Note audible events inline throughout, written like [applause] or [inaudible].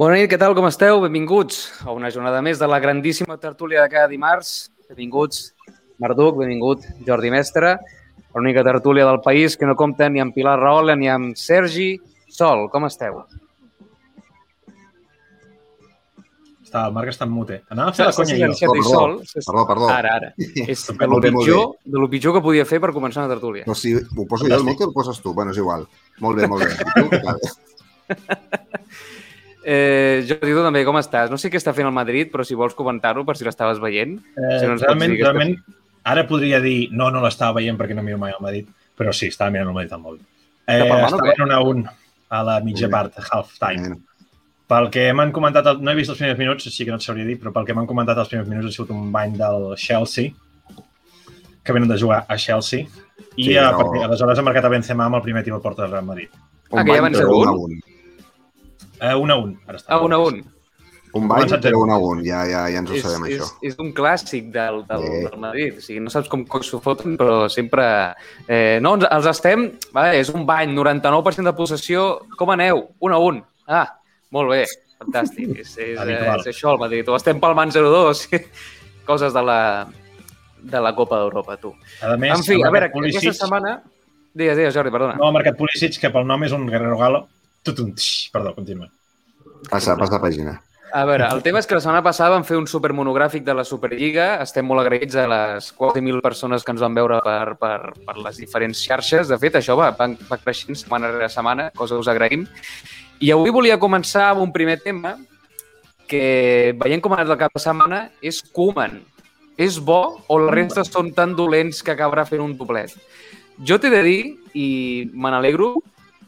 Bona nit, què tal, com esteu? Benvinguts a una jornada més de la grandíssima tertúlia de cada dimarts. Benvinguts, Marduc, benvingut, Jordi Mestre, l'única tertúlia del país que no compta ni amb Pilar Rahola ni amb Sergi Sol. Com esteu? Està, el Marc està en mute. Anava a fer la conya jo. ell sol. Perdó, perdó. Ara, ara. És de lo, pitjor, de lo pitjor que podia fer per començar una tertúlia. No, si ho poso jo el mute o el poses tu? Bueno, és igual. Molt bé, molt bé. [laughs] [laughs] Eh, Jordi, tu també, com estàs? No sé què està fent el Madrid, però si vols comentar-ho per si l'estaves veient. Eh, Si no realment, realment, ara podria dir no, no l'estava veient perquè no miro mai el Madrid, però sí, estava mirant el Madrid al mòbil. Eh, estava què? en un a un a la mitja bé. part, half time. Pel que m'han comentat, el- no he vist els primers minuts, així que no et sabria dir, però pel que m'han comentat els primers minuts ha sigut un bany del Chelsea, que venen de jugar a Chelsea, i Sí, a partir, aleshores ha marcat a Benzema amb el primer tiro a porta del Real Madrid. Ah, un que ja van ser un? Un. Eh, un a un. Ara està. Ah, un a un. Un bany, però un a un. Ja, ja, ja ens ho És, sabem, és, això. és un clàssic del, del, Sí. del Madrid. O sigui, no saps com coi s'ho foten, però sempre... Eh, no, ens, els estem... Vale, és un bany, 99% de possessió. Com aneu? Un a un. Ah, molt bé. Fantàstic. És, [laughs] és, Habitual. és això el Madrid. Ho estem palmant 0-2. [laughs] Coses de la, de la Copa d'Europa, tu. A més, En fi, a veure, marcat aquesta Pulisic- setmana... Digues, digues, Jordi, perdona. No, ha marcat Pulisic, que pel nom és un Guerrero Galo. Tutum, tx, perdó, continua. Passa, passa pàgina. A veure, el tema és que la setmana passada vam fer un supermonogràfic de la Superliga. Estem molt agraïts a les quasi mil persones que ens van veure per, per, per les diferents xarxes. De fet, això va, va, va creixent setmana rere setmana, cosa que us agraïm. I avui volia començar amb un primer tema que, veient com ha anat el cap de setmana, és Koeman. És bo o la resta són tan dolents que acabarà fent un doblet? Jo t'he de dir, i me n'alegro,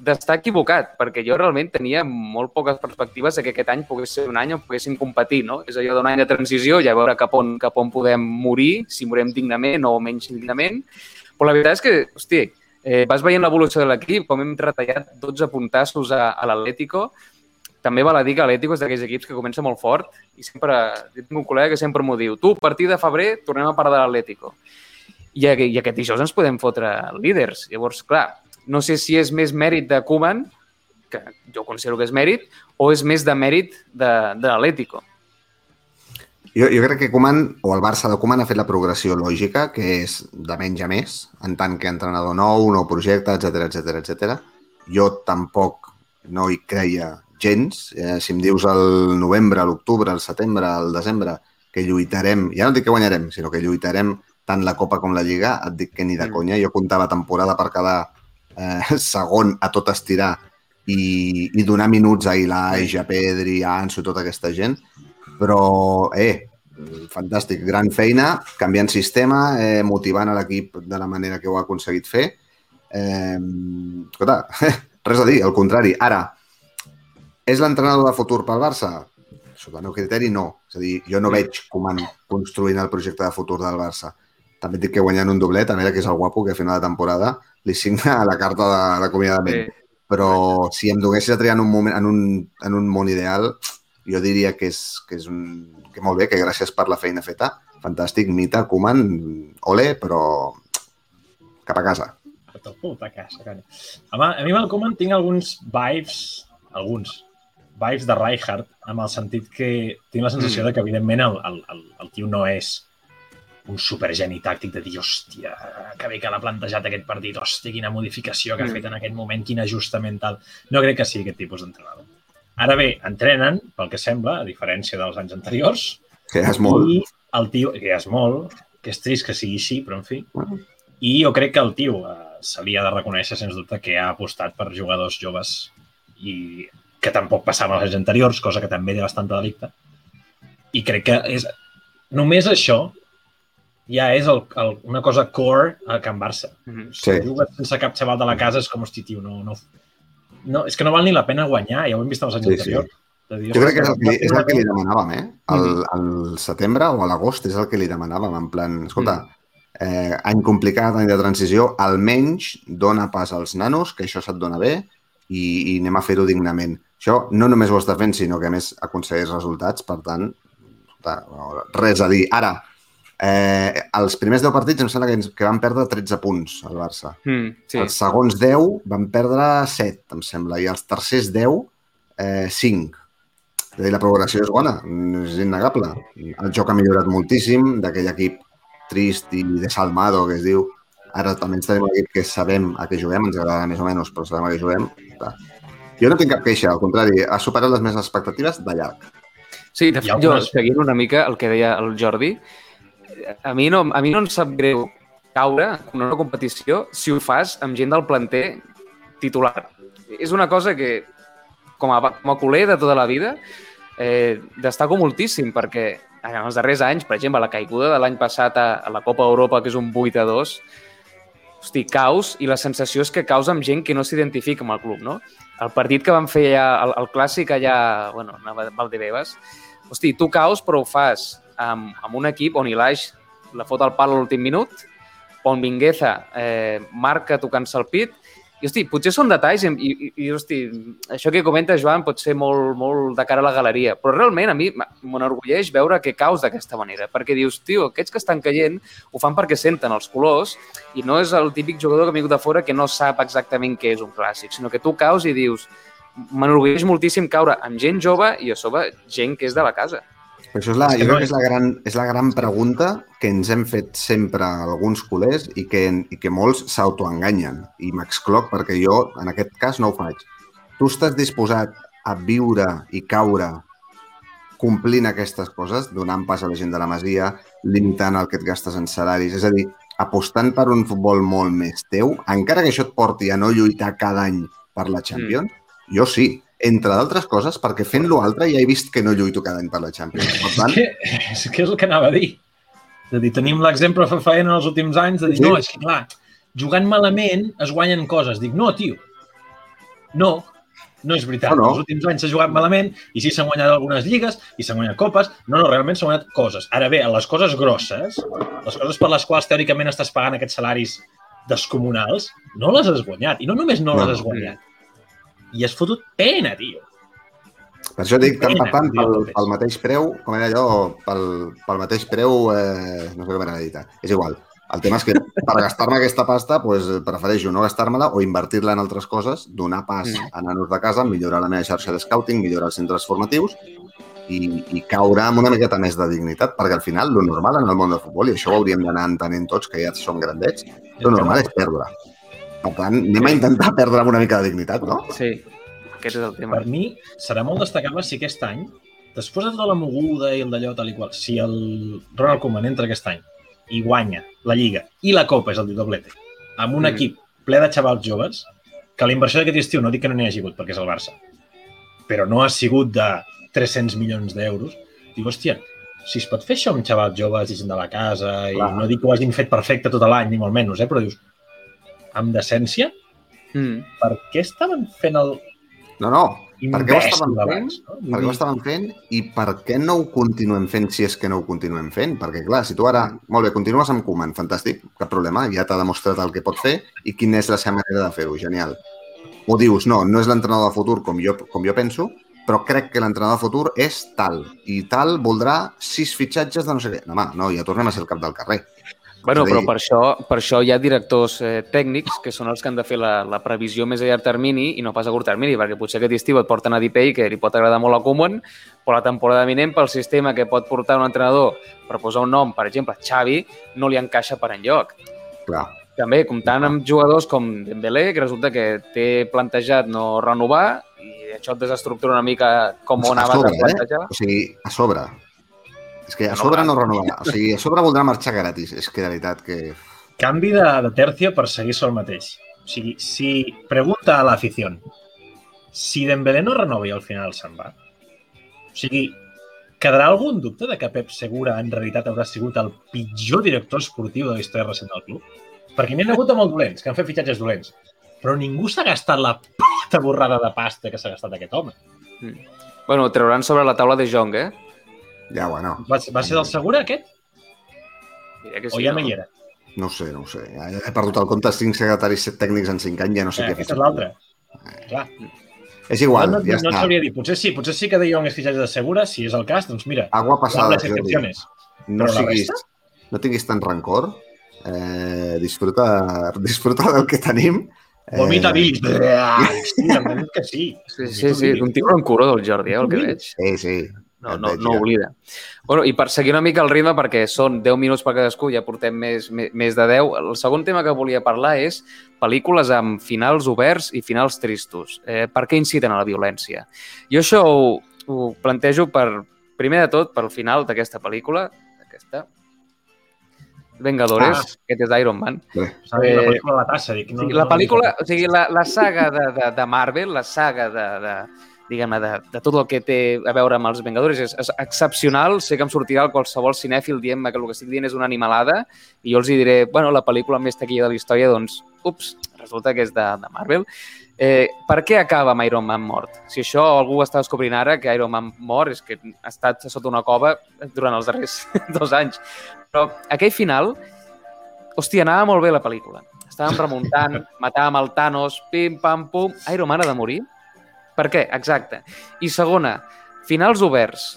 d'estar equivocat, perquè jo realment tenia molt poques perspectives de que aquest any pogués ser un any on poguéssim competir, no? És allò d'un any de transició, ja veure cap on, cap on podem morir, si morem dignament o menys dignament, però la veritat és que, hosti, eh, vas veient l'evolució de l'equip, com hem retallat 12 puntassos a, a l'Atlético, també val a dir que l'Atlético és d'aquells equips que comença molt fort i sempre, jo tinc un col·lega que sempre m'ho diu, tu, a partir de febrer tornem a parlar de l'Atlético. I, I aquest dijous ens podem fotre líders. Llavors, clar, no sé si és més mèrit de Koeman, que jo considero que és mèrit, o és més de mèrit de, de l'Atlético. Jo, jo crec que Koeman, o el Barça de Koeman, ha fet la progressió lògica, que és de menys a més, en tant que entrenador nou, nou projecte, etc etc etc. Jo tampoc no hi creia gens. Eh, si em dius el novembre, l'octubre, el setembre, el desembre, que lluitarem, ja no dic que guanyarem, sinó que lluitarem tant la Copa com la Lliga, et dic que ni de Mm. conya. Jo comptava temporada per quedar eh, segon a tot estirar i, i donar minuts a Ilaix, a Pedri, a Ansu, tota aquesta gent. Però, eh, fantàstic, gran feina, canviant sistema, eh, motivant a l'equip de la manera que ho ha aconseguit fer. Eh, escolta, [laughs] res a dir, al contrari. Ara, és l'entrenador de futur pel Barça? Sota el meu criteri, no. És a dir, jo no veig Koeman construint el projecte de futur del Barça. També dic que guanyant un doblet, a veure que és el guapo que a final de temporada li signa [laughs] la carta de l'acomiadament. Sí. Però si em donessis a triar en un, moment, en un, en un món ideal, jo diria que és, que és un, que molt bé, que gràcies per la feina feta. Fantàstic, Mita, Koeman, ole, però cap a casa. Puta casa, canya. Home, a mi amb el Koeman tinc alguns vibes, alguns, vibes de Rijkaard, amb el sentit que tinc la sensació Mm. de que, evidentment, el, el, el, el tio no és un supergeni tàctic de dir, hòstia, que bé que l'ha plantejat aquest partit, hòstia, quina modificació que ha Mm. fet en aquest moment, quin ajustament tal. No crec que sigui aquest tipus d'entrenador. Ara bé, entrenen, pel que sembla, a diferència dels anys anteriors, Que és molt. i el tio, que ja és molt, que és trist que sigui així, però en fi. Bueno. I jo crec que el tio eh, se li ha de reconèixer, sens dubte, que ha apostat per jugadors joves i que tampoc passava els anys anteriors, cosa que també té bastanta delicte. I crec que és només això ja és el, el, una cosa core a Can Barça. Mhm. Si Sí. jugues sense cap xaval de la casa és com, hosti, tio, no, no, no, és que no val ni la pena guanyar, ja ho hem vist els anys Sí, sí. anteriors. De dir, Jo crec que és el "Ostres, que, és el que li demanàvem, eh? Al, Mm. al setembre o a l'agost és el que li demanàvem, en plan, escolta, Mm. eh, any complicat, any de transició, almenys dona pas als nanos, que això se't dona bé, i, i anem a fer-ho dignament. Això no només ho estàs fent, sinó que a més aconsegueix resultats, per tant, res a dir. Ara, eh, els primers 10 partits em sembla que, ens- que van perdre 13 punts al Barça. Mm, sí. Els segons 10 van perdre 7, em sembla, i els tercers 10, eh, 5. És a dir, la progressió és bona, és innegable. El joc ha millorat moltíssim d'aquell equip trist i desalmado que es diu. Ara també ens tenim un equip que sabem a què juguem, ens agrada més o menys, però sabem a què juguem. Jo no tinc cap queixa, al contrari, ha superat les meves expectatives de llarg. Sí, de fet, jo, seguint una mica el que deia el Jordi, a mi no, a mi no em sap greu caure en una competició si ho fas amb gent del planter titular. És una cosa que, com a, com a culer de tota la vida, eh, destaco moltíssim perquè en els darrers anys, per exemple, la caiguda de l'any passat a, a la Copa Europa, que és un 8 a 2, hosti, caus, i la sensació és que caus amb gent que no s'identifica amb el club, no? El partit que van fer ja, el, el clàssic allà, bueno, a Valdebebas, hosti, tu caus però ho fas amb, amb un equip on Ilaix la fot al pal a l'últim minut, on Mingueza eh, marca tocant-se el pit, i, hosti, potser són detalls i, i, i hosti, això que comenta Joan pot ser molt, molt de cara a la galeria, però realment a mi m'enorgulleix veure que caus d'aquesta manera, perquè dius, tio, aquests que estan caient ho fan perquè senten els colors i no és el típic jugador que ha vingut de fora que no sap exactament què és un clàssic, sinó que tu caus i dius, m'enorgulleix moltíssim caure amb gent jove i a sobre gent que és de la casa. Això és la, jo crec que és la, gran, és la gran pregunta que ens hem fet sempre alguns culers i que, i que molts s'autoenganyen. I m'excloc perquè jo, en aquest cas, no ho faig. Tu estàs disposat a viure i caure complint aquestes coses, donant pas a la gent de la Masia, limitant el que et gastes en salaris, és a dir, apostant per un futbol molt més teu, encara que això et porti a no lluitar cada any per la Champions, mm. jo sí, entre d'altres coses, perquè fent l'altre ja he vist que no lluito cada any per la Champions. Per tant, És [laughs] que, és que és el que anava a dir. És a dir, tenim l'exemple fefaent en els últims anys de dir, Sí. no, és que clar, jugant malament es guanyen coses. Dic, no, tio, no, no és veritat. No, no. Els últims anys s'ha jugat malament i sí s'han guanyat algunes lligues i s'han guanyat copes. No, no, realment s'han guanyat coses. Ara bé, a les coses grosses, les coses per les quals teòricament estàs pagant aquests salaris descomunals, no les has guanyat. I no només no, No, les has guanyat. I has fotut pena, tio. Per això dic, tant per tant, pel, pel mateix preu, com era allò, pel, pel mateix preu, eh, no sé com era dit, és igual. El tema és que per gastar-me aquesta pasta, pues, prefereixo no gastar-me-la o invertir-la en altres coses, donar pas Mm. a nanos de casa, millorar la meva xarxa de scouting, millorar els centres formatius i, i caure amb una miqueta més de dignitat, perquè al final, lo normal en el món del futbol, i això ho hauríem d'anar entenent tots, que ja som grandets, lo normal és perdre. Per tant, anem a intentar perdre una mica de dignitat, no? Sí, aquest és el tema. Per mi serà molt destacable si aquest any, després de tota la moguda i el d'allò tal i qual, si el Ronald Koeman entra aquest any i guanya la Lliga i la Copa, és el dit doblete, amb un Mm. equip ple de xavals joves, que la inversió d'aquest estiu no dic que no n'hi hagi hagut, perquè és el Barça, però no ha sigut de 300 milions d'euros, diu, hòstia, si es pot fer això amb xavals joves i gent de la casa, i Clar. no dic que ho hagin fet perfecte tot l'any, ni molt menys, eh? però dius, amb decència, Mm. per què estaven fent el No, no, Per què ho estaven fent? abans? No? Per què ho estaven fent i per què no ho continuem fent si és que no ho continuem fent? Perquè, clar, si tu ara, molt bé, continues amb Koeman, fantàstic, cap problema, ja t'ha demostrat el que pot fer i quina és la seva manera de fer-ho, genial. O dius, no, no és l'entrenador de futur com jo, com jo penso, però crec que l'entrenador de futur és tal, i tal voldrà sis fitxatges de no sé què. No, home, no, ja tornem a ser el cap del carrer. Bueno, però per això, per això hi ha directors eh, tècnics que són els que han de fer la, la previsió més a llarg termini i no pas a curt termini, perquè potser aquest estiu et porten a Dipei, que li pot agradar molt a Koeman, però la temporada vinent, pel sistema que pot portar un entrenador per posar un nom, per exemple, Xavi, no li encaixa per enlloc. Clar. També comptant amb jugadors com Dembélé, que resulta que té plantejat no renovar i això et desestructura una mica com ho a anaves sobre, a plantejar. eh? O sigui, a sobre. És que a No, sobre no renovarà. O sigui, a sobre voldrà marxar gratis. És que, de veritat, que... Canvi de, de tercio per seguir sol mateix. O sigui, si pregunta a l'afició si Dembélé no renova i al final se'n va, o sigui, quedarà algun dubte de que Pep Segura en realitat haurà sigut el pitjor director esportiu de la història recent del club? Perquè n'hi ha hagut de molt dolents, que han fet fitxatges dolents. Però ningú s'ha gastat la puta borrada de pasta que s'ha gastat aquest home. Bueno, trauran sobre la taula de Jong, eh? Ja, bueno, Va, va ser del Segura, aquest? Diria que O ja no hi era? no ho sé, no ho sé. Ja he perdut el compte, cinc secretaris tècnics en cinc anys, ja no sé Eh, què aquesta fer. és l'altra. Clar, És igual, no, no, ja no està. sabria dir. Potser sí, potser sí que De Jong és fitxatge de Segura. Si és el cas, doncs mira, Agua passada, les Jordi. excepciones. No, Però siguis, no tinguis tant rancor. Eh, disfruta, disfruta del que tenim Vomita eh... [laughs] Sí, entenem que sí. Sí, sí, sí. Un tio rancuro del Jordi, eh, el que veig. Sí, sí. No, no, no oblida. Bueno, I per seguir una mica el ritme, perquè són 10 minuts per cadascú, ja portem més, més, més de 10, el segon tema que volia parlar és pel·lícules amb finals oberts i finals tristos. Eh, per què inciten a la violència? Jo això ho, ho plantejo per, primer de tot, pel final d'aquesta pel·lícula, aquesta, Vengadores, ah. aquest és Iron Man. Eh, la pel·lícula La Tassa. Dic, no, sí, la pel·lícula, o sigui, la, la saga de, de, de Marvel, la saga de, de, diguem-ne, de, de tot el que té a veure amb els Vengadores és, és excepcional. Sé que em sortirà qualsevol cinèfil dient-me que el que estic dient és una animalada i jo els hi diré, bueno, la pel·lícula més taquilla de la història, doncs, ups, resulta que és de, de Marvel. Eh, per què acaba amb Iron Man mort? Si això algú està descobrint ara, que Iron Man mort és que ha estat sota una cova durant els darrers [laughs] dos anys. Però aquell final, hòstia, anava molt bé la pel·lícula. Estàvem remuntant, [laughs] matàvem el Thanos, pim, pam, pum... Iron Man ha de morir? Per què? Exacte. I segona, finals oberts.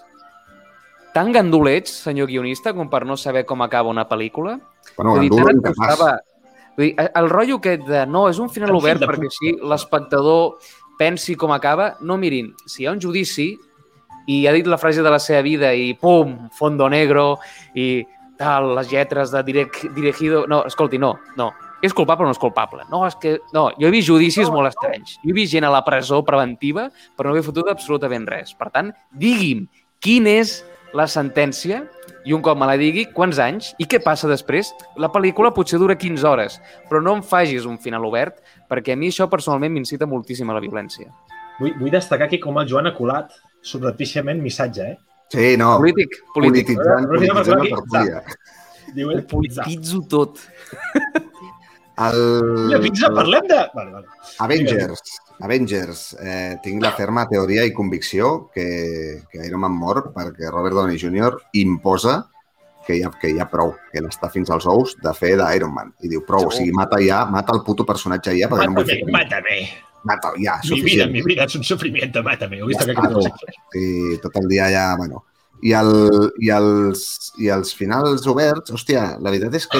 Tan gandolets, senyor guionista, com per no saber com acaba una pel·lícula? Bueno, gandul costava... Vull dir, el rotllo aquest de no, és un final el obert perquè així l'espectador pensi com acaba. No, mirin, si hi ha un judici i ha dit la frase de la seva vida i pum, fondo negro i tal, les lletres de direct, dirigido... No, escolti, no, no és culpable o no és culpable. No, és que... No, jo he vist judicis no, molt estranys. Jo he vist gent a la presó preventiva per no haver fotut absolutament res. Per tant, digui'm quina és la sentència i un cop me la digui, quants anys i què passa després. La pel·lícula potser dura 15 hores, però no em facis un final obert perquè a mi això personalment m'incita moltíssim a la violència. Vull, vull destacar aquí com el Joan ha colat subreptíciament missatge, eh? Sí, no. Polític, polític. Polititzant, polititzant la tertúlia. Diu ell, polititzo tot. El... La pizza, parlem de... Vale, vale. Avengers. Avengers. Eh, tinc la ferma teoria i convicció que, que Iron Man mor perquè Robert Downey Jr. imposa que ja, que ja prou, que n'està fins als ous de fer d'Iron Man. I diu, prou, o sigui, mata ja, mata el puto personatge ja, perquè mata no vull fer... Mata-me, Mata, ja, mi vida, mi vida és un sofrimiento, mata-me. Ja que Sí, tot el dia ja, bueno... I, el, i, els, I els finals oberts, hòstia, la veritat és que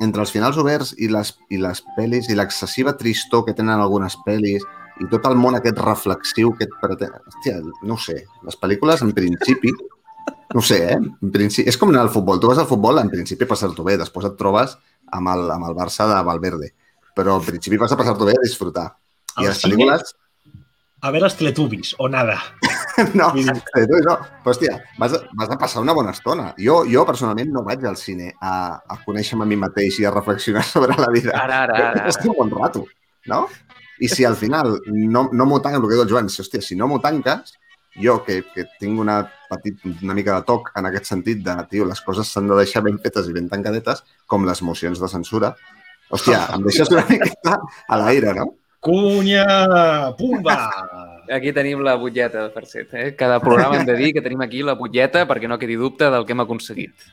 entre els finals oberts i les, i les pel·lis i l'excessiva tristor que tenen algunes pel·lis i tot el món aquest reflexiu que et pretén... Hòstia, no sé. Les pel·lícules, en principi, no sé, eh? En principi, és com anar al futbol. Tu vas al futbol, en principi passar-t'ho bé. Després et trobes amb el, amb el Barça de Valverde. Però en principi vas a passar-t'ho bé a disfrutar. I les pel·lícules... A veure els Teletubbies, o nada. [laughs] no, no. Però, hòstia, vas a, vas a passar una bona estona. Jo, jo personalment no vaig al cine a, a conèixer-me a mi mateix i a reflexionar [laughs] sobre la vida. Ara, ara, ara. És un bon rato, no? I si al final no, no m'ho tanques, el que diu el Joan, si, hòstia, si no m'ho tanques, jo que, que tinc una, petit, una mica de toc en aquest sentit de, tio, les coses s'han de deixar ben fetes i ben tancadetes, com les mocions de censura, hòstia, [laughs] em deixes una miqueta a l'aire, no? Cunya! Pumba! Aquí tenim la butlleta, per set. Eh? Cada programa hem de dir que tenim aquí la butlleta perquè no quedi dubte del que hem aconseguit.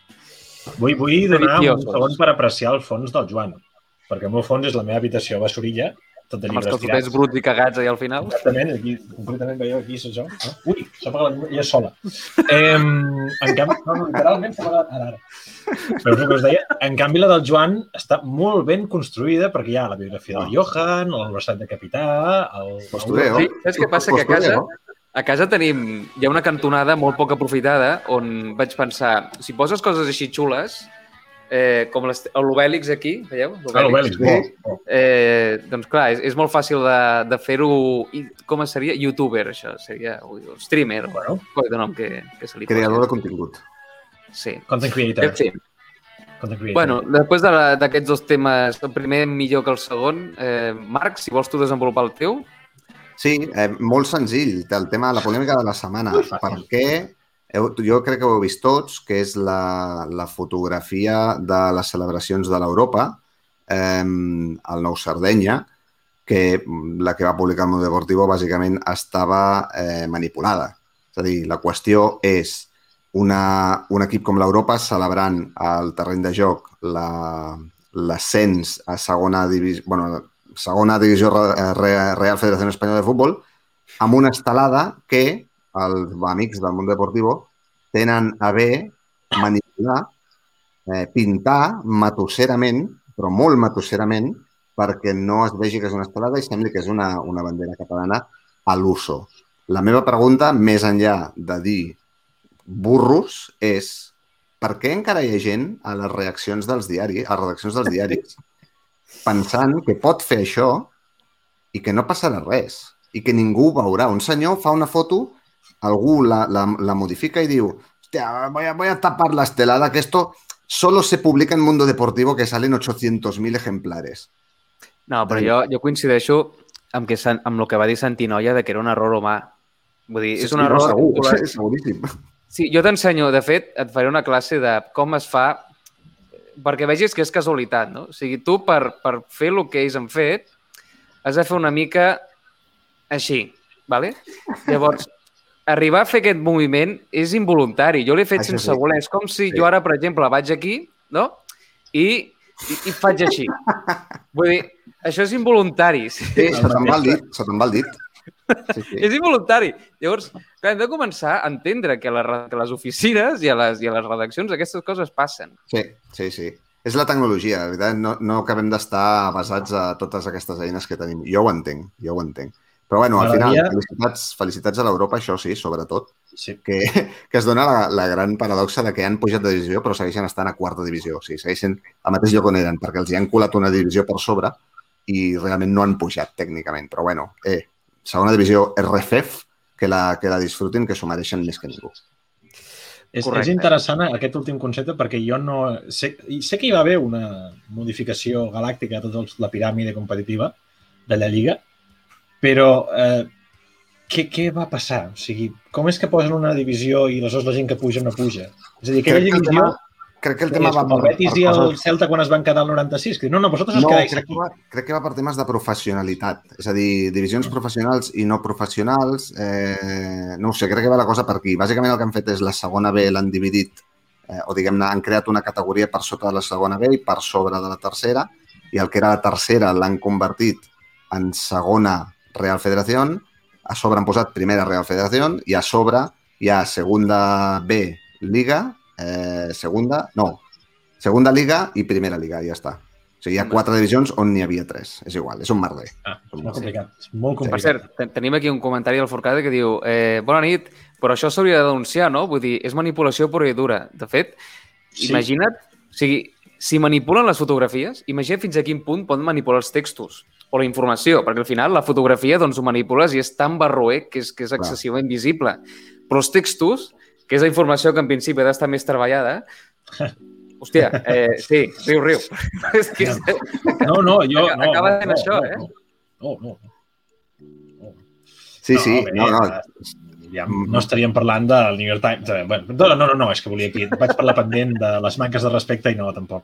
Vull, vull donar un segon per apreciar el fons del Joan, perquè el meu fons és la meva habitació a Bassorilla, tot de llibres Amb els calçotets bruts i cagats allà al final. Exactament, aquí, concretament veieu aquí, això. Ah, ui, s'ha apagat la llum, ja és sola. Eh, en canvi, no, literalment s'ha apagat ara, ara. Però és el que us deia, en canvi la del Joan està molt ben construïda perquè hi ha la biografia del Johan, el versat de capità, el... Postureo. Sí, saps què passa? Que a casa, a casa tenim, hi ha una cantonada molt poc aprofitada on vaig pensar, si poses coses així xules, eh, com l'Obèlix aquí, veieu? Ah, l'Obèlix, sí. eh, doncs clar, és, és molt fàcil de, de fer-ho... Com seria? Youtuber, això. Seria ui, streamer, bueno. qual nom que, que se li Creador de contingut. Sí. Content creator. En fi. Bueno, després d'aquests de dos temes, el primer millor que el segon, eh, Marc, si vols tu desenvolupar el teu. Sí, eh, molt senzill, el tema, la polèmica de la setmana. Per què heu, jo crec que ho heu vist tots, que és la, la fotografia de les celebracions de l'Europa, eh, el Nou Sardenya, que la que va publicar el Deportivo bàsicament estava eh, manipulada. És a dir, la qüestió és una, un equip com l'Europa celebrant al terreny de joc l'ascens a segona divisió, bueno, segona divisió Real Federació Espanyola de Futbol amb una estelada que els amics del món deportiu tenen a bé manipular, eh, pintar matusserament, però molt matusserament, perquè no es vegi que és una estelada i sembli que és una, una bandera catalana a l'uso. La meva pregunta, més enllà de dir burros, és per què encara hi ha gent a les reaccions dels diaris, a les redaccions dels diaris, [laughs] pensant que pot fer això i que no passarà res i que ningú ho veurà. Un senyor fa una foto, algú la, la, la modifica i diu hostia, voy a, voy a tapar la estelada, que esto solo se publica en Mundo Deportivo que salen 800.000 ejemplares. No, però jo, jo coincideixo amb, que, amb el que va dir Santinoia de que era un error humà. Vull dir, és un no, error... segur, sí, seguríssim. Sí, jo t'ensenyo, de fet, et faré una classe de com es fa perquè vegis que és casualitat, no? O sigui, tu per, per fer el que ells han fet has de fer una mica així, ¿vale? Llavors, arribar a fer aquest moviment és involuntari. Jo l'he fet Això sense sí. voler. És com si Sí. jo ara, per exemple, vaig aquí, no? I, i, i faig així. [laughs] Vull dir, això és involuntari. Sí. Sí, se te'n va el dit, se te'n va el dit. Sí, sí. És involuntari. Llavors, clar, hem de començar a entendre que, la, re- que les oficines i a les, i a les redaccions aquestes coses passen. Sí, sí, sí. És la tecnologia, de veritat. No, no acabem d'estar basats a totes aquestes eines que tenim. Jo ho entenc, jo ho entenc. Però bueno, al final, felicitats, felicitats a l'Europa, això sí, sobretot, Sí. que, que es dona la, la gran paradoxa de que han pujat de divisió però segueixen estant a quarta divisió. O sigui, segueixen al mateix lloc on eren, perquè els hi han colat una divisió per sobre i realment no han pujat tècnicament. Però bueno, eh, segona divisió RFEF, que la, que la disfrutin, que s'ho mereixen més que ningú. És, Correcte. és interessant aquest últim concepte perquè jo no... Sé, sé que hi va haver una modificació galàctica de tota la piràmide competitiva de la Lliga, però eh, què, què va passar? O sigui, com és que posen una divisió i aleshores la gent que puja no puja? És a dir, aquella Crec que divisió... tema, crec que el tema va el Betis i el coses- Celta quan es van quedar al 96, que no, no, vosaltres us No, quedáis crec aquí. que, va, crec que va per temes de professionalitat. És a dir, divisions professionals i no professionals. Eh, no sé, crec que va la cosa per aquí. Bàsicament el que han fet és la segona B l'han dividit, eh, o diguem-ne, han creat una categoria per sota de la segona B i per sobre de la tercera, i el que era la tercera l'han convertit en segona Real Federació, a sobre han posat primera Real Federació i a sobre hi ha segunda B Liga, eh, segunda, no, segunda Liga i primera Liga, ja està. O sigui, hi ha quatre divisions on n'hi havia tres. És igual, és un merder. Ah, és molt complicat. És molt Per complicat. cert, ten- tenim aquí un comentari del Forcada que diu eh, Bona nit, però això s'hauria de denunciar, no? Vull dir, és manipulació pura i dura. De fet, Sí. imagina't, o sigui, si manipulen les fotografies, imagina't fins a quin punt poden manipular els textos o la informació, perquè al final la fotografia doncs ho manipules i és tan barroer que és, que és excessivament visible. Però els textos, que és la informació que en principi ha d'estar més treballada, [laughs] hòstia, eh, sí, riu, riu. [laughs] és que és, No, no, jo... No, acaba no, fent no, això, no, eh? No, no. no. Sí, sí, bé, no, no. eh, Ja no estaríem parlant del New York Times. eh, Bueno, no, no, no, no, és que volia aquí. Vaig parlar pendent de les manques de respecte i no, tampoc.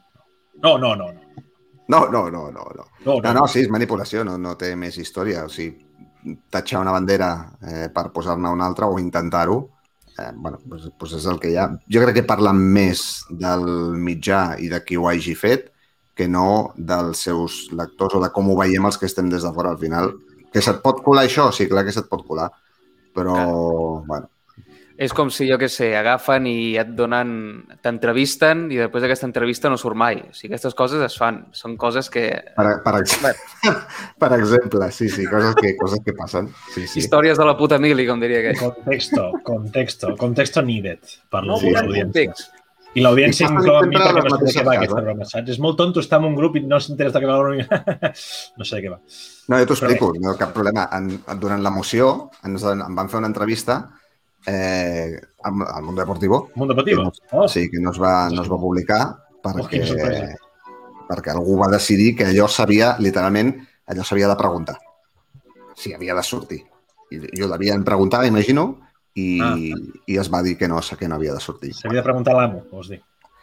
No, no, no. No, No, no, no, no, no. no, No, no, sí, és manipulació, no, no té més història. O sigui, tatxar una bandera eh, per posar-ne una altra o intentar-ho, eh, bueno, doncs, doncs és el que hi ha. Jo crec que parlen més del mitjà i de qui ho hagi fet que no dels seus lectors o de com ho veiem els que estem des de fora al final. Que se't pot colar això? Sí, clar que se't pot colar. Però, bueno, És com si, jo què sé, agafen i et donen, t'entrevisten i després d'aquesta entrevista no surt mai. O sigui, aquestes coses es fan. Són coses que... per, per, ex [laughs] per exemple, sí, sí, coses que, coses que passen. Sí, sí. Històries de la puta mili, com diria aquell. Contexto, contexto, contexto needed per No Sí, l'audiència. I l'audiència I passen s'inclou en mi perquè no sé de què va aquesta broma, saps? És molt tonto estar en un grup i no s'interessa de què va la broma. [laughs] No sé de què va. No, jo t'ho explico, no cap problema. En, durant l'emoció ens en, em van fer una entrevista eh, al, Mundo Deportivo, Mundo Deportivo. Que Oh, sí, que no es va, no es va publicar Oh, perquè, sorpresa. perquè algú va decidir que allò s'havia, literalment, allò s'havia de preguntar. Si havia de sortir. I jo l'havien preguntat, imagino, i, Ah. i es va dir que no, que no havia de sortir. S'havia de preguntar a l'amo, vols dir.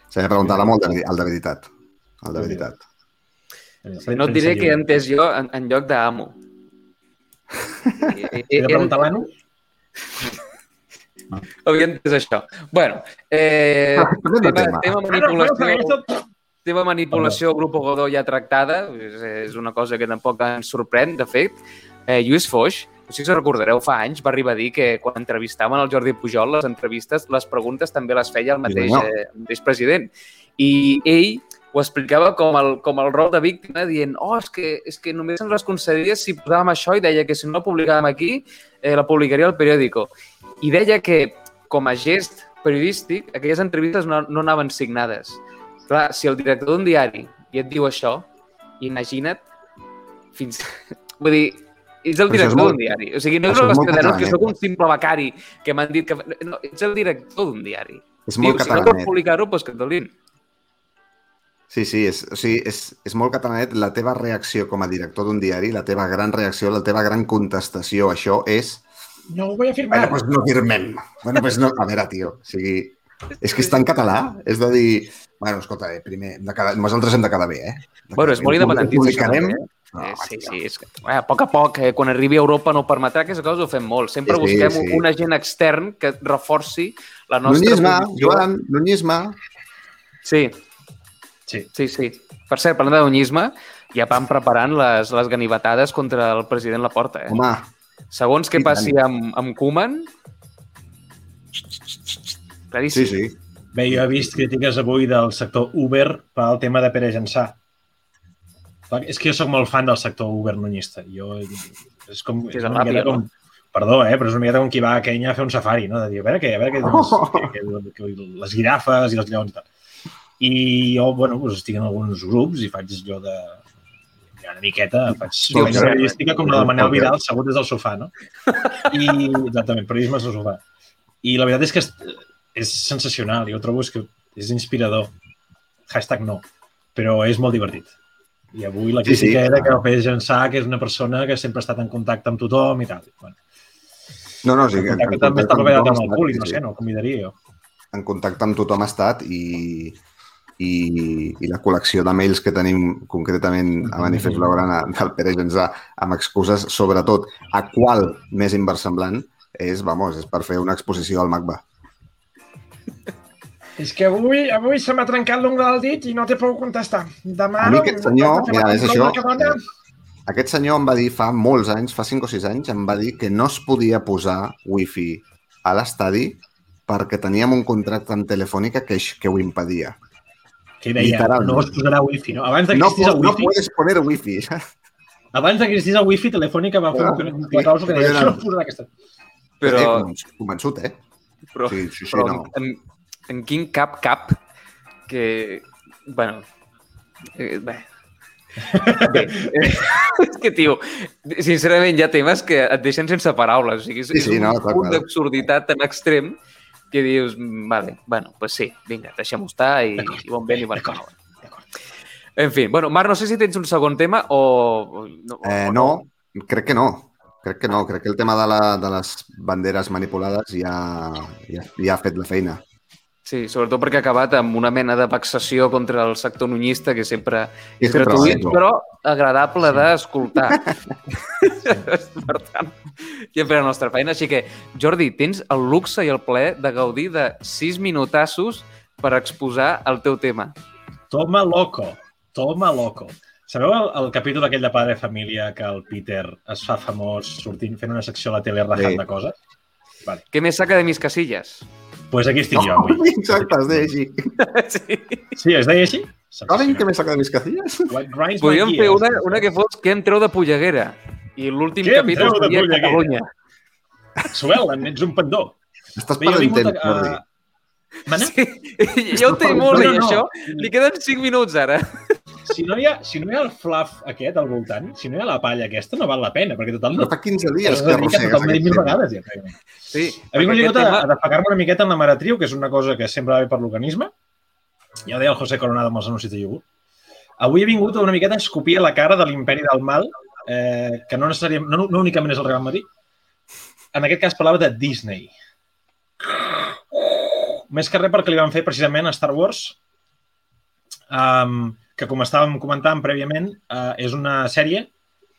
S'havia de preguntar a l'amo, el, de- veritat. El de veritat. No et diré que he entès jo en, en lloc d'amo. He, de preguntar a l'amo? [laughs] Havia entès això. Bueno, eh, de tema, tema. tema Ah, manipulació... Teva manipulació Grupo Godó ja tractada, és, és una cosa que tampoc ens sorprèn, de fet. Eh, Lluís Foix, no sé si us recordareu, fa anys va arribar a dir que quan entrevistaven el Jordi Pujol, les entrevistes, les preguntes també les feia el mateix, eh, el mateix president. I ell ho explicava com el, com el rol de víctima, dient oh, és que, és que només ens les concedia si posàvem això i deia que si no la publicàvem aquí, eh, la publicaria al periòdico. I deia que, com a gest periodístic, aquelles entrevistes no, no anaven signades. Clar, si el director d'un diari i et diu això, imagina't fins... [laughs] Vull dir, ets el director molt- d'un diari. O sigui, no és una qüestió de no, que un simple becari que m'han dit que... No, ets el director d'un diari. És molt Diu, si no pots publicar-ho, doncs que et dolin. Sí, sí, és, o sigui, és, és molt catalanet. La teva reacció com a director d'un diari, la teva gran reacció, la teva gran contestació a això és No ho vull afirmar. Bueno, pues no firmem. Bueno, pues no... A veure, tio, o sigui, és que està en català. És de dir, bueno, escolta, eh, primer, hem de quedar... nosaltres hem de quedar bé, eh? De Bueno, és molt independentista. això, Publicarem... també, eh? No, Eh, sí, sí, és que, eh, a poc a poc, eh, quan arribi a Europa no permetrà, aquesta cosa ho fem molt. Sempre Sí, busquem sí. un agent extern que reforci la nostra Nunyisme, posició. Joan, nunyisme. Sí, Sí. sí, sí. Per cert, parlant de dunyisme, ja van preparant les, les ganivetades contra el president Laporta. Eh? Home, Segons què passi amb, amb Koeman... sí, Claríssim. sí. Bé, jo he vist crítiques avui del sector Uber pel tema de Pere Jansà. Clar, És que jo sóc molt fan del sector Uber nunyista. Jo, és com, Que és és una miqueta com, perdó, eh, però és una miqueta com qui va a Kenya a fer un safari, no? De dir, a veure què, a veure què, que, que, que, les girafes i els lleons i tal. I jo, bueno, doncs estic en alguns grups i faig allò de una miqueta, faig Sí, feina sí. periodística com la de Manel. Vidal, segut des del sofà, no? I, exactament, periodisme des del sofà. I la veritat és que és, és sensacional, jo trobo és que és inspirador. Hashtag no, però és molt divertit. I avui la Sí, sí. crítica era que el Pere Jansà, que és una persona que sempre ha estat en contacte amb tothom i tal. Bueno, No, no, sí, en que contacte també està amb el públic, no sé, no el convidaria jo. En contacte amb tothom ha estat i, i, i la col·lecció de mails que tenim concretament a Manifest Blaugrana del Pere Genzà amb excuses, sobretot, a qual més inversemblant és, vamos, és per fer una exposició al MACBA. És que avui, avui se m'ha trencat l'ungla del dit i no t'he pogut contestar. Demà... A mi aquest senyor, mira, és això. Aquest senyor em va dir fa molts anys, fa 5 o 6 anys, em va dir que no es podia posar wifi a l'estadi perquè teníem un contracte amb Telefònica que, que ho impedia. Que deia, no es posarà wifi, no? Abans de que No, existís el no wifi, puedes poner wifi. abans de que existís el wifi, Telefònica va fer No, un clàusula que deia, no. això no es posarà aquesta. Però, Eh, convenç- convençut, eh? però, Sí, sí, sí, però no. en, en quin cap cap que... Bueno, eh, bé, [laughs] Bé, és que, tio, sincerament hi ha temes que et deixen sense paraules. O sigui, és, Sí, sí, és no, un clar, punt clar. d'absurditat tan extrem que dius, vale, bueno, pues sí, vinga, deixem-ho estar i, i bon vent i bon D'acord, mal. d'acord. En fi, bueno, Marc, no sé si tens un segon tema o... o no, Eh, o no, crec que no. Crec que no. Crec que el tema de, la, de les banderes manipulades ja, ja, ja ha fet la feina. Sí, sobretot perquè ha acabat amb una mena de vexació contra el sector nunyista que sempre És és gratuït, sempre però agradable d'escoltar. [laughs] [laughs] per tant, ja fer la nostra feina. Així que, Jordi, tens el luxe i el plaer de gaudir de sis minutassos per exposar el teu tema. Toma loco, toma loco. Sabeu el, el capítol aquell de Padre Família que el Peter es fa famós sortint fent una secció a la tele rajant Sí. de coses? Vale. Què més saca de mis casillas? Pues aquí estic jo avui. [laughs] Exacte, es deia així. [laughs] sí. Sí, es deia així? Saben què me saca de mis casillas? [laughs] Podríem fer una, una que fos què em treu de polleguera. I l'últim capítol seria? Catalunya. Suel, ets un pendó. Estàs jo vingut temps, Jordi. a... Sí, ja ho té molt bé, No, no, no. això. Li queden 5 minuts ara. Si no, hi ha, si no hi ha el fluff aquest al voltant, si no hi ha la palla aquesta, no val la pena, perquè Però no... fa 15 dies És que arrossegues m'ha aquest mil tema. vegades, ja. pràcticament. Sí, He vingut perquè vingut aquest a, tema- a despegar-me una miqueta en la maratriu, que és una cosa que sempre va bé per l'organisme. Ja ho deia el José Coronado amb els anuncis de iogurt. Avui he vingut una miqueta a escopir a la cara de l'imperi del mal, eh, que no, necessàriament, no, no únicament és el Real Madrid. En aquest cas parlava de Disney. Més que res perquè li van fer precisament a Star Wars, um, que com estàvem comentant prèviament, uh, és una sèrie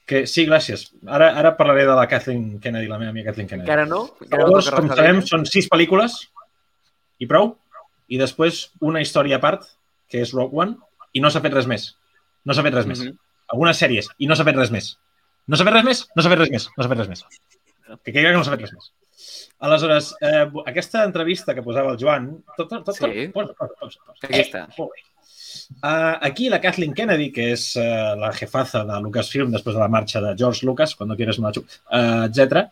que... Sí, gràcies. Ara, ara parlaré de la Kathleen Kennedy, la meva amiga Kathleen Kennedy. Encara no? Encara no Wars, toca com sabem, són sis pel·lícules i prou. I després una història a part, que és Rogue One, i no s'ha fet res més. No s'ha fet res més. Mhm. Algunes sèries, i no s'ha fet res més. No s'ha fet res més? No s'ha fet res més. No s'ha fet res més. Que clar que no s'ha fet res més. Aleshores, eh, aquesta entrevista que posava el Joan... Tot, tot, tot, Sí. Posa, posa, posa, posa. Aquí està. molt bé. Uh, aquí la Kathleen Kennedy, que és uh, la jefaza de Lucasfilm després de la marxa de George Lucas, quan no quieres me la xup, uh, etc.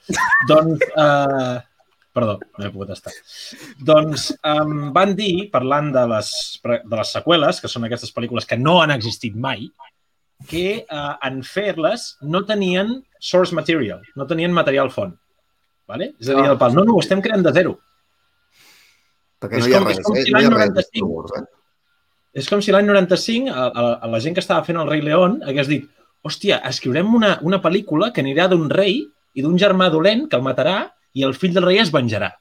doncs... Uh, perdó, no he pogut estar. Doncs um, van dir, parlant de les, de les seqüeles, que són aquestes pel·lícules que no han existit mai, que uh, en fer-les no tenien source material, no tenien material font. Vale? És a dir, el pal, no, no, ho estem creant de zero. Perquè És no hi ha és res, com eh? si No hi ha res de 95 Star Wars, eh? És com si l'any 95 a, a, a la gent que estava fent el rei León hagués dit hòstia, escriurem una, una pel·lícula que anirà d'un rei i d'un germà dolent que el matarà i el fill del rei es venjarà.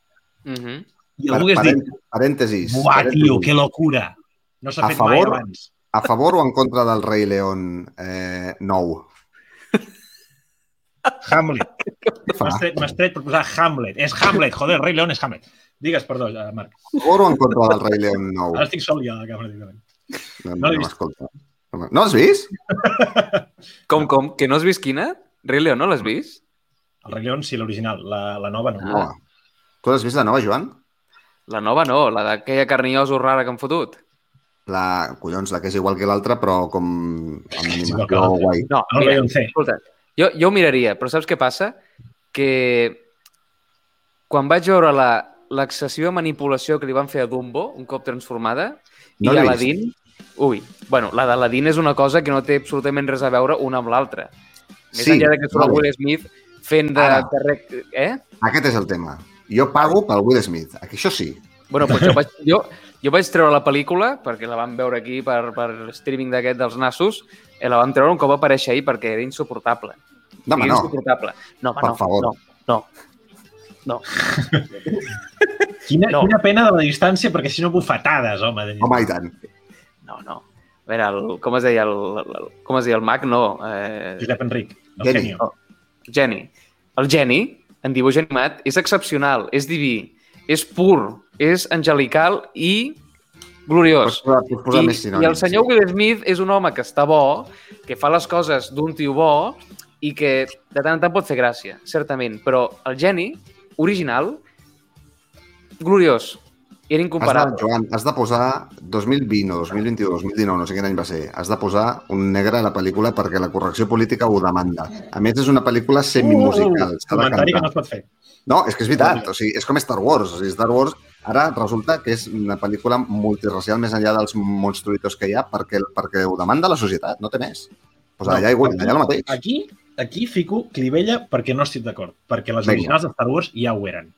Uh -huh. I algú hagués dit, Parènt- Parèntesis. buah, parèntesis. tio, que locura. No s'ha A fet mai favor? abans. A favor o en contra del rei León eh, nou? Hamlet. M'has tret, tret per posar Hamlet. És Hamlet, joder, el rei León és Hamlet. Digues, perdó, eh, Marc. A favor o en contra del rei León nou? Ara estic sol ja a la càmera. directament. No, no l'he no vist. No l'has vist? [laughs] Com, com? Que no has vist quina? Rei León, no l'has vist? El rei León sí, l'original. La, la nova no. No. Tu l'has vist la nova, Joan? La nova no, la d'aquella carnioso rara que han fotut. La, collons, la que és igual que l'altra, però com amb igual que guai. No, El mira, escolta, jo, jo ho miraria, però saps què passa? Que quan vaig veure la l'excessiva manipulació que li van fer a Dumbo un cop transformada No i l'he Aladdin... Ui, bueno, la d'Aladdin és una cosa que no té absolutament res a veure una amb l'altra. Més Sí, enllà de que surt vale. Will Smith fent de... Ara. de rec... Eh? Aquest és el tema. Jo pago pel Will Smith. Això sí. Bueno, doncs jo vaig, jo, jo vaig treure la pel·lícula, perquè la vam veure aquí per, per streaming d'aquest dels nassos, i la vam treure un cop va aparèixer ahir perquè era insuportable. No, home, no. insuportable. No, home, Per no, favor. no, no. No, [laughs] Quina, No. quina pena de la distància, perquè si no bufetades, home. de- Home, i tant. no, no. A veure, el, com es deia el, el, el, com es deia el mag? No, eh, Josep Enric, el Geni. genio. Geni. El geni, en dibuix animat, és excepcional, és diví, és pur, és angelical i gloriós. Pots posar, pots posar I, més I el senyor Will Smith és un home que està bo, que fa les coses d'un tio bo i que de tant en tant pot fer gràcia, certament. Però el geni original, gloriós. Era Has de, incomparable. Joan, has de posar 2020 o 2021 2019, no sé quin any va ser, has de posar un negre a la pel·lícula perquè la correcció política ho demanda. A més, és una pel·lícula semimusical. Uh, Comentari que no es pot fer. No, és que és veritat. O sigui, és com Star Wars. O sigui, Star Wars ara resulta que és una pel·lícula multiracial més enllà dels monstruitos que hi ha perquè, perquè ho demanda la societat, no té més. Pues No, allà, igual, allà el mateix. Aquí, aquí fico clivella perquè no estic d'acord. Perquè les Vinga. originals de Star Wars ja ho eren.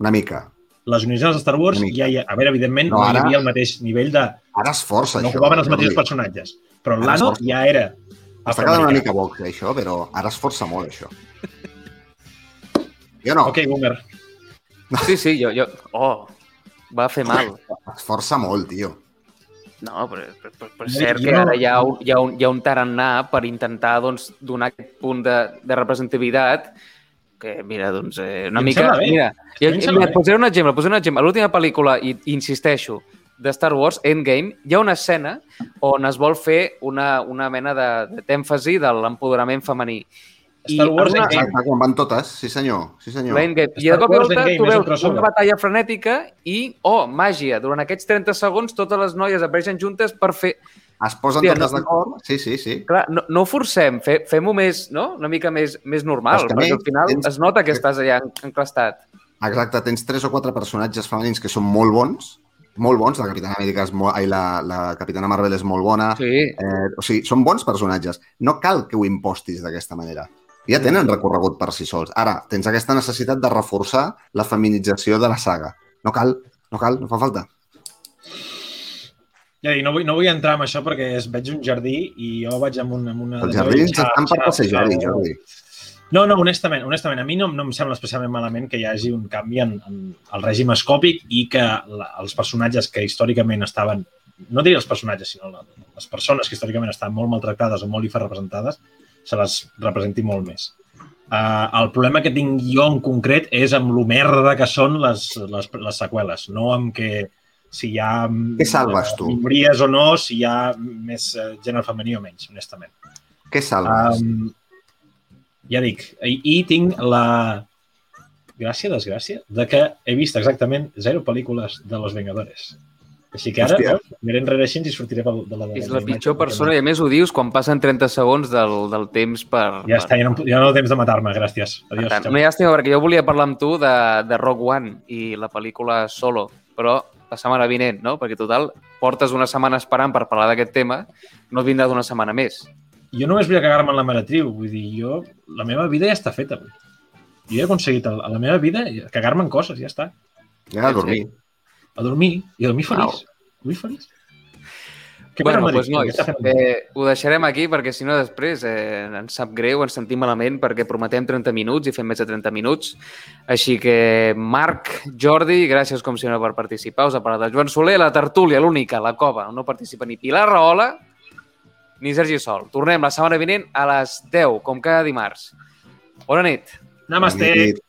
Una mica. Les originals de Star Wars ja hi ha... A veure, evidentment, No, no, hi ara- havia el mateix nivell de... Ara es força, No això. jugaven els mateixos personatges. Però Ara l'Ano ja era... Està quedant una mica box, eh, això, però ara es força molt, això. [laughs] Jo no, Ok, Boomer. Sí, sí, jo, jo... Oh, va fer mal. es força molt, tio. No, però, però, però, però és cert que ara hi ha un, hi ha un, hi ha un tarannà per intentar doncs, donar aquest punt de, de representativitat que, mira, doncs, eh, una em mica... Mira, jo, mira, et posaré un exemple, posaré un exemple. L'última pel·lícula, i, insisteixo, de Star Wars, Endgame, hi ha una escena on es vol fer una, una mena de- de- d'èmfasi de, de l'empoderament femení. Star Wars una, Endgame. Exacte, quan van totes, sí senyor, sí senyor. L'Endgame. I de cop i volta tu veus una batalla frenètica i, oh, màgia, durant aquests 30 segons totes les noies apareixen juntes per fer... Es posen Hòstia, totes no- d'acord? Sí, sí, sí. Clar, no, no forcem, fe, fem-ho més, no? Una mica més, més normal, perquè més al final tens- es nota que estàs allà en- enclastat. Exacte, tens tres o quatre personatges femenins que són molt bons, molt bons, la Capitana Amèrica és molt... Ai, la, la Capitana Marvel és molt bona, Sí, eh, o sigui, són bons personatges. No cal que ho impostis d'aquesta manera. Ja tenen recorregut per si sols. Ara, tens aquesta necessitat de reforçar la feminització de la saga. No cal, no cal, no fa falta. Ja dic, no vull, no vull entrar en això perquè es veig un jardí i jo vaig amb, un, amb una... Els jardins estan per passejar, Jordi. No, no, honestament, honestament, a mi no, no em sembla especialment malament que hi hagi un canvi en, en el règim escòpic i que la, els personatges que històricament estaven, no diria els personatges, sinó la, les persones que històricament estaven molt maltractades o molt hiperrepresentades, se les representi molt més. Uh, el problema que tinc jo en concret és amb lo merda que són les, les, les seqüeles, no amb que si hi ha Què salves, tu? minories o no, si hi ha més eh, gènere femení o menys, honestament. Què salves? Um, ja dic, i, i tinc la gràcia, desgràcia, de que he vist exactament zero pel·lícules de Los Vengadores. Així que ara, Hòstia. veus, mirem enrere així i sortiré pel, de la... de És la la pitjor persona i a més ho dius quan passen 30 segons del, del temps per... Ja està, ja no, ja no temps de matar-me, gràcies. Adiós. tant, una llàstima perquè jo volia parlar amb tu de, de Rock One i la pel·lícula Solo, però la setmana vinent, no? Perquè total, portes una setmana esperant per parlar d'aquest tema, no et vindrà d'una setmana més. Jo només vull cagar-me en la Maratriu. Vull dir, jo... La meva vida ja està feta, avui. Jo he aconseguit a la meva vida cagar-me en coses, ja està. Ja a dormir. A dormir, i a dormir feliç. Au. Dormir feliç. Què bueno, doncs, nois, eh, ho deixarem aquí perquè si no després eh, ens sap greu, ens sentim malament perquè prometem 30 minuts i fem més de 30 minuts. Així que Marc, Jordi, gràcies com sempre per participar. Us ha parlat de Joan Soler, la tertúlia, l'única, la cova, no participa ni Pilar Rahola ni Sergi Sol. Tornem la setmana vinent a les 10, com cada dimarts. Bona nit. Namaste. Bona nit.